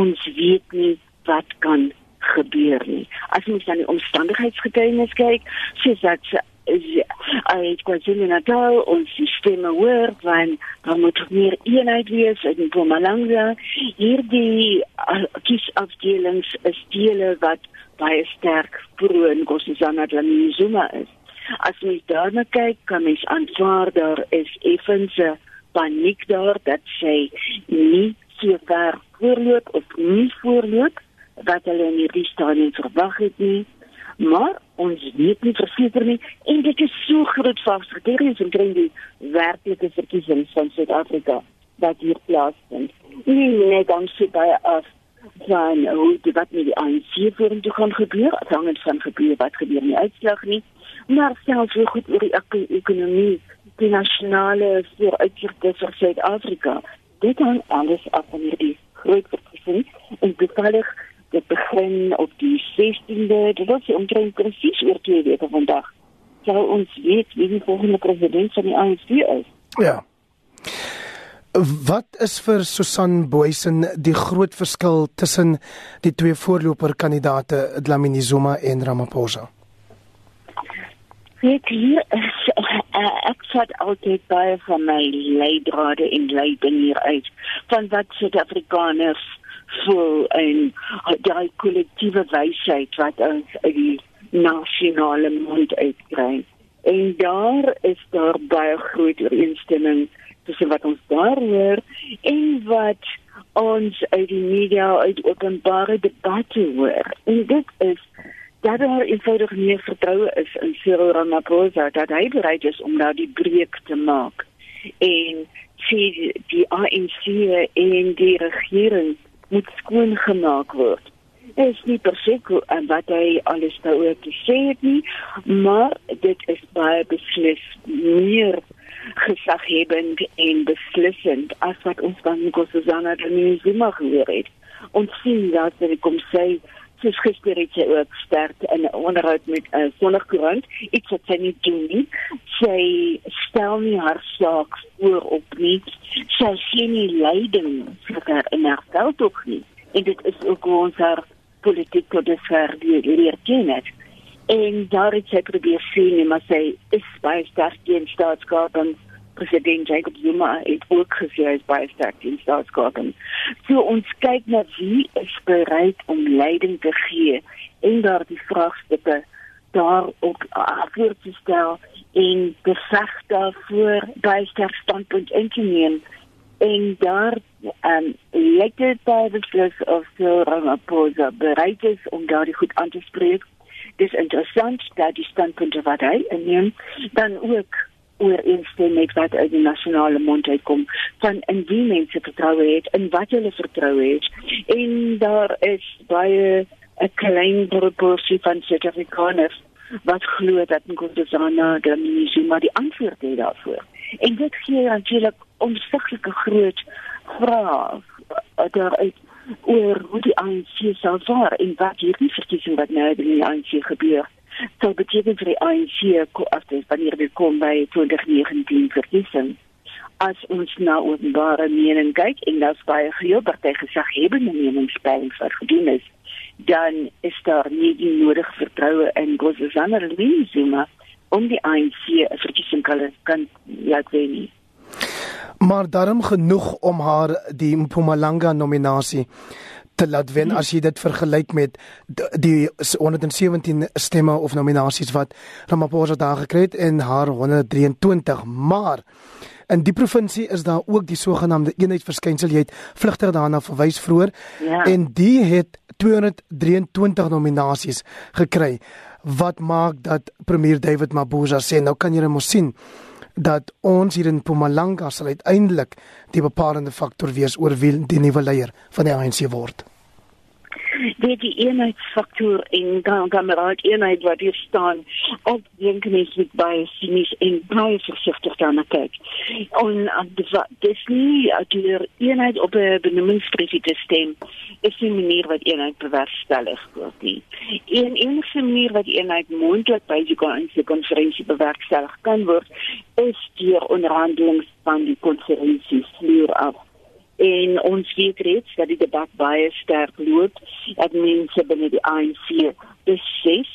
ons weet nie wat kan gebeur nie. As ons dan die omstandigheidsgetuienis kyk, soos dat uit KwaZulu-Natal ons sisteme hoor van dan moet meer eenheid wees in Mpumalanga. Hierdie uh, kiesafdelings is dele wat baie sterk pro Nkosazana Dlamini Zuma is. As mens daarna kyk, kan mens aanvaar daar is effens 'n paniek daar dat sy nie so ver voorloop of nie voorloop wat hulle in hierdie stadium verwag het nie. Maar ons weet nie verseker nie en dit is so groot vasgeteer in kring die werklike verkiesings van Suid-Afrika wat hier plaasvind. Nie net dan sy by af van hoe dit wat met die ANC vorentoe gaan gebeur, afhangend van gebeur wat gebeur in die uitslag nie, maar selfs hoe goed oor die ek ekonomie, die nasionale vooruitsigte vir Suid-Afrika. Dit hang alles af van hierdie groot verkiesings en bepalig dit begin op die 16de, dit is omtrent presies oor twee weke vandag. Sou ons weet wie die volgende president van die ANC is. Ja. Wat is vir Susan Boysen die groot verskil tussen die twee voorloperkandidate Dlamini Zuma en Ramaphosa? Weet hier is uh, ek het altyd baie van my leidrade en leiding hier uit van wat Suid-Afrikaners voel en daai kollektiewe wysheid wat ons uit die nasionale mond uitkry. En daar is daar baie groot ooreenstemming tussen wat ons daar hoor en wat ons uit die media uit openbare debatte hoor. En dit is dat daar eenvoudig nie vertroue is in Cyril Ramaphosa dat hy bereid is om nou die breek te maak. En sien die ANC en die regering moet skoon gemaak word. Dit is nie perfek en wat hy alles daaroor te sê het nie, maar dit is baie beslis meer gesaghebend en beslissend as wat ons van Nkosazana Dlamini-Zuma gehoor het. Ons sien dat sy kom sê soos gister het sy ook sterk in 'n onderhoud met 'n uh, Sonnigkoerant iets wat sy nie doen nie. Sy stel nie haar saak voor op nie. Sy sien nie leiding vir haar in haar veld ook nie. En dit is ook ons haar politiek tot dusver leer ken het. En daar het sy probeer sien, maar sy is baie sterk teen staatskaping president Jacob Zuma het ook gesê hy is baie sterk in staatskaping. So ons kyk na wie is bereid om leiding te gee en daar die vraagstukke daar ook voor te stel en beveg daarvoor baie sterk standpunt in te neem en daar um dit by die plus of so Ramaphosa bereid is om daardie goed aan te spreek. Dis interessant dat die standpunte wat hy inneem dan ook ooreenstem met wat uit die nasionale mond uitkom van in wie mense vertroue het in wat hulle vertroue het. En daar is baie 'n klein proporsie van Suid-Afrikaners wat glo dat Nkosazana Dlamini Zuma die antwoord het daarvoor. En dit gee natuurlik onsiglike groot vrae daaruit oor hoe die ANC sal vaar en wat hierdie verkiesing wat nou in die ANC gebeur sou beteken vir die ANC as dit wanneer dit kom by 2019 verkiesing. As ons na openbare mening kyk en daar's baie party gesag hebben 'n meningspeiling vir gedoen is dan is daar nie die nodige vertroue in Nkosazana Zuma om die ANC verkiesing kan kan laat wen maar daarom genoeg om haar die Mpumalanga nominasie te laat wen as jy dit vergelyk met die 117 stemme of nominasies wat Ramaphosa daar gekry het en haar 123 maar in die provinsie is daar ook die sogenaamde eenheidsverskynsel jy het vlugter daarna verwys vroeër ja. en die het 223 nominasies gekry wat maak dat premier David Mabuza sê nou kan jy mos sien dat ons hier in Mpumalanga sal uiteindelik die bepalende faktor wees oor wie die nuwe leier van die ANC word weet die eenheidsfaktor en dan kameraad eenheid wat hier staan op dink mens met baie sinies en baie versigtig daarna kyk. En dis nie deur eenheid op 'n benoemingspresidentstem is die manier wat eenheid bewerkstellig word nie. Een enigste manier wat eenheid moontlik by die konferensie bewerkstellig kan word is deur onderhandelings van die konferensie vloer af en ons weet reeds dat die debat baie sterk loop dat mense binne die ANC besef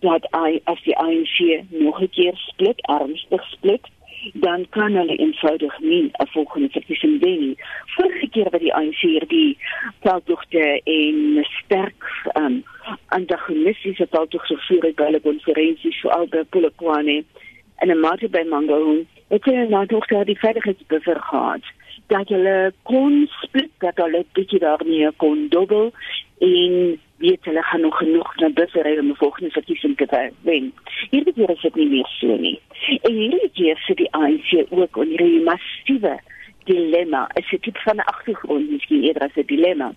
dat hy as die ANC nog 'n keer split ernstig split dan kan hulle eenvoudig nie 'n volgende verkiesing wen nie. Vorige keer wat die ANC hierdie veldtogte en sterk um, antagonistiese veldtogte gevoer het by hulle konferensies so al by Polokwane en 'n mate by Mangaung, het hulle nou tog daar die veiligheidsbever gehad dat hulle kon split dat hulle bietjie daarmee kon dobbel en weet hulle gaan nog genoeg na buffer om die volgende verkiesing te wen. Hierdie keer is dit nie meer so nie. En hierdie keer sit die ANC ook onder 'n massiewe dilemma. Is dit tipe van 'n agtergrond miskien eerder as 'n dilemma?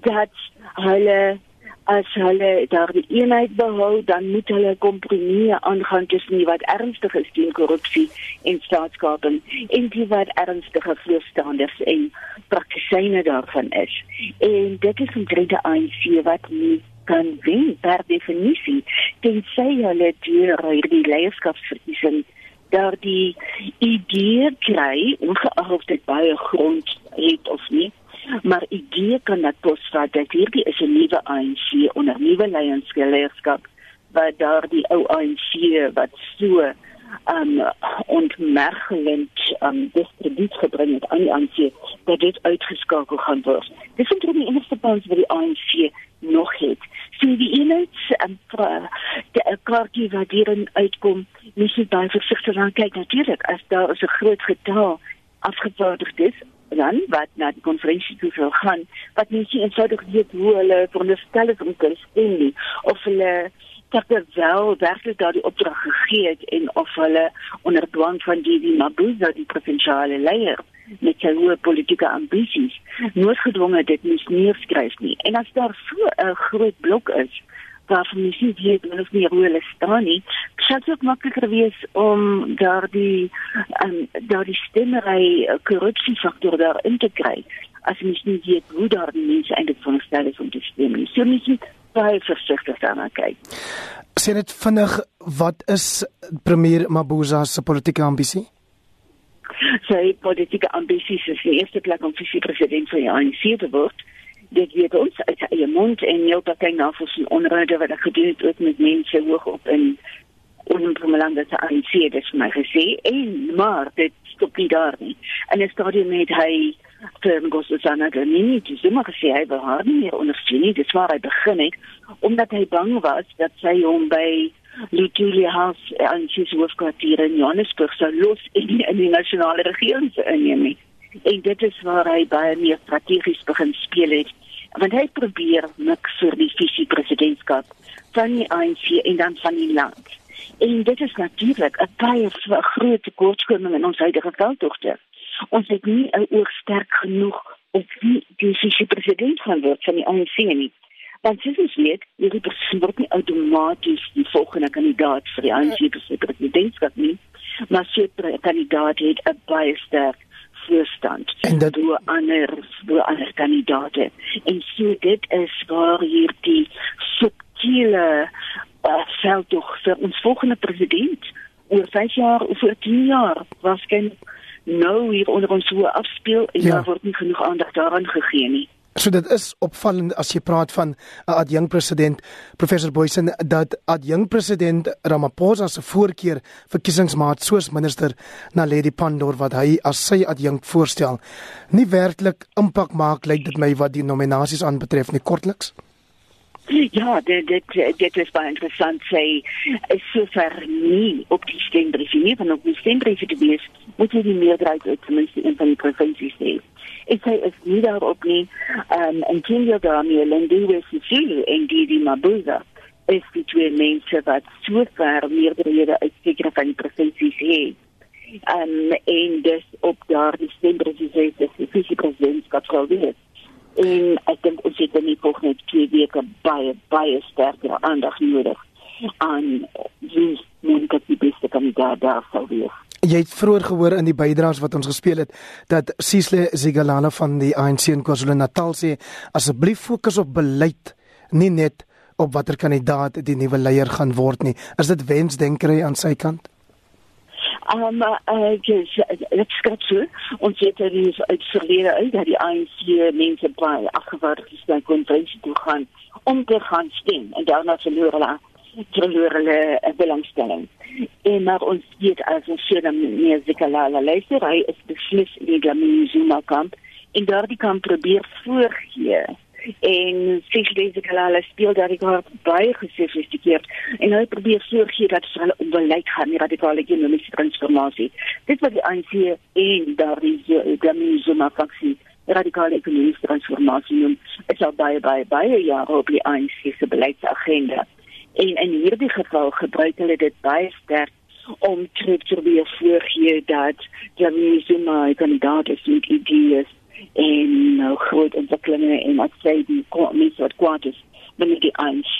Dat hulle as hulle daardie eenheid behou, dan moet hulle kompromieë aangaan tussen die wat ernstig is teen korrupsie en staatskaping en die wat ernstige voorstanders en praktisyne daarvan is. En dit is 'n derde ANC wat nie kan wen per definisie tensy hulle deur hierdie leierskapsverkiesing daardie idee kry ongeag of dit baie grond het of nie maar idee kan dat posvat dat hierdie is 'n nuwe ANC onder nuwe leierskap wat daardie ou ANC wat so um ontmergelend um distribuut gebring het aan die ANC dat dit uitgeskakel gaan word. Dis eintlik die enigste kans wat die ANC nog het. So die eenheids um, die kaartjie wat hierin uitkom, moet jy baie versigtig aan kyk natuurlik as daar 'n groot getal afgevaardig is dan wat na die konferensie toe sou gaan wat mense eenvoudig weet hoe hulle veronderstel is om te stem nie of hulle dat er wel werkelijk daar die opdracht gegeven het en of hulle onder dwang van die Mabuza, die provinciale leier, met zijn hoge politieke ambities, nooit gedwongen dit moest neerschrijven. Nie. En als daar so groot blok is, waarvan je ziet weet of meer hoe hulle staan nie, dit ook makliker wees om daardie um, daardie stemmery uh, korrupsiefaktor daarin te kry as jy nie weet hoe daardie mense eintlik van stel is om te stem nie. So mens moet baie versigtig daarna kyk. Sien dit vinnig wat is premier Mabuza se politieke ambisie? Sy politieke ambisie is die eerste plek om vice-president van die ANC te word dit weet ons uit sy eie mond en heel party navorsing onderhoude wat ek gedoen het ook met mense hoog op in Onpromolanda se ANC dis my gesê. En maar dit stop nie daar nie. En is daar die met hy vir Gosana Ganini dis immer gesê hy wil haar nie meer ondersteun nie. Dis waar hy begin het omdat hy bang was dat sy hom by Lutulia House en sy hoofkwartier in Johannesburg sou los in die, in die nasionale regering se inneem en dit is waar hy baie meer strategies begin speel het want hy probeer niks vir die visie presidentskap van die ANC en dan van die land. En dit is natuurlik 'n baie groot tekortkoming in ons huidige veldtogte. Ons het nie 'n oog sterk genoeg op wie die visie president gaan word van die ANC nie. Want sies ons weet, hierdie persoon word nie outomaties die volgende kandidaat vir die ANC presidentskap nie, maar sy kandidaat het 'n baie sterk voorstand en dat hoe ander hoe ander kandidate en so dit is waar hier die subtiele uh, veld tog vir ons volgende president oor 5 jaar of oor 10 jaar waarskynlik nou hier onder ons so afspeel en ja. daar word nie genoeg aandag daaraan gegee nie So dit is opvallend as jy praat van 'n adjunk president professor Boysen dat adjunk president Ramaphosa se voorkeur verkiesingsmaat soos minister Naledi Pandor wat hy as sy adjunk voorstel nie werklik impak maak lyk dit my wat die nominasies aanbetref nie. Kortliks. Ja, dit dit dit is baie interessant. Sê is so ver nie op die stembrief nie. Van op die stembrief te wees moet jy die meerderheid uit ten minste een van die provinsies hê ek sê is nie daarop nie. Um, en Kenya Dami Lendiwe Sicily en Didi Mabuza is die twee mense wat so ver meerderhede uit sekere van die provinsies het. Um, en dus op daar die stembrief is die vice-presidentskap sal wees. En ek dink ons het nie volgende twee weke baie baie sterker aandag nodig aan wie moet die beste kandidaat daar sou wees Jy het vroeër gehoor in die bydraes wat ons gespeel het dat Sisle Zigalala van die ANC in KwaZulu-Natal sê asseblief fokus op beleid nie net op watter kandidaat die nuwe leier gaan word nie. Is dit wensdenkery aan sy kant? Um uh dis dit skryf so ons het er is uit verlede uit dat die ANC mense baie afgewaardig is na konferensie toe gaan om te gaan stem en daarna hulle uh, belangstelling. En maar ons weet as ons sien dan meer Zikalala luister hy is beslis in die Dlamini Zuma kamp en daardie kamp probeer voorgee en Siglese Kalala speel daar gehad baie gesofistikeerd en hy probeer voorgee dat hulle onbeleid gaan die radikale ekonomiese transformasie. Dit wat die ANC en daardie Dlamini Zuma faksie radikale ekonomiese transformasie noem, is al baie baie baie jare op die ANC se beleidsagenda. En in hierdie geval gebruik hulle dit baie sterk om te probeer voorgee dat Dlamini Zuma 'n kandidaat is met idees en nou groot ontwikkelinge en wat sê die mense wat kwaad is binne die ANC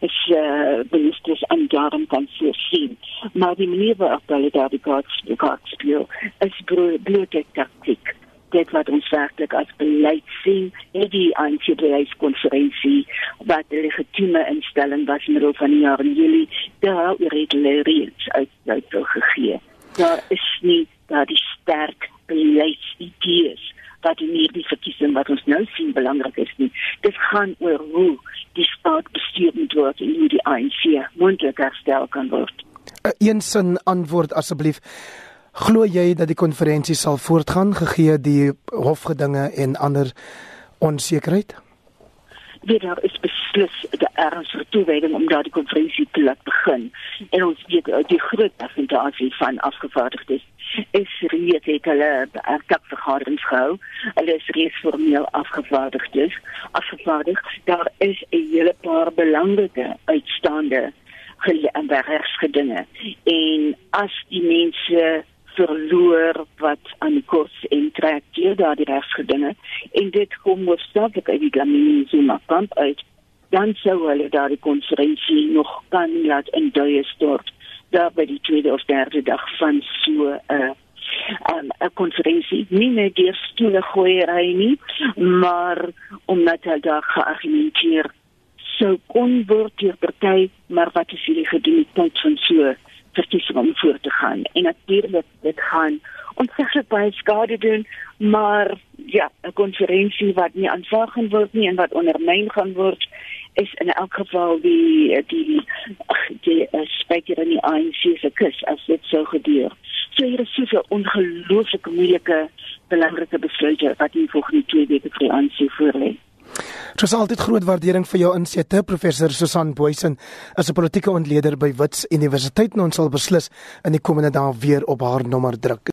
is uh, ministers aan daarom kan sy sien maar die manier waarop hulle daar die gods speel is blote taktiek. Dit wat ons werklik as beleid sien in die ANC beleidskonferensie wat die legitieme instelling was in die van die jaar in Julie daar redeneerings uit uit gegee daar is nie daar die sterk beleidsidees wat in hierdie verkiesing wat ons nou sien belangrik is nie. Dit gaan oor hoe die staat bestuur moet word en hoe die ANC moontlik herstel kan word. 'n Een sin antwoord asseblief. Glo jy dat die konferensie sal voortgaan gegee die hofgedinge en ander onsekerheid? Dit daar is beslis 'n ernstige toewyding om daardie konferensie te laat begin. En ons weet die groot persentasie van afgevaardigdes is reeds het hulle 'n kapvergadering gehou. Hulle is reeds formeel afgevaardig dus. Afgevaardig, daar is 'n hele paar belangrike uitstaande geregtsgedinge. En as die mense verloor wat aan die kurs en trek hier daar die rechtsgedinge en dit kom hoofdzakelijk uit die Glamini Zuma kamp uit, dan zou hulle daar die conferentie nog kan laat in duie stort daar by die tweede of derde dag van so 'n uh, um, 'n konferensie. Nie net deur stoele gooi ry nie maar omdat hy daar geargumenteer sou kon word deur party maar wat is die gedoenheid van so verkiesing om voor te gaan en natuurlik dit gaan ontsettlik baie skade doen maar ja 'n konferensie wat nie aanvaar gaan word nie en wat ondermyn gaan word is in elk geval die die die uh, spreker in die ANC se kus as dit sou gebeur. So hier is soveel ongelooflike moeilike belangrike besluite wat hier volgende twee weke vir die ANC voorlê. Dit is altyd groot waardering vir jou insette professor Susan Boysen as 'n politieke ontleder by Wits Universiteit en ons sal beslis in die komende dae weer op haar nommer druk.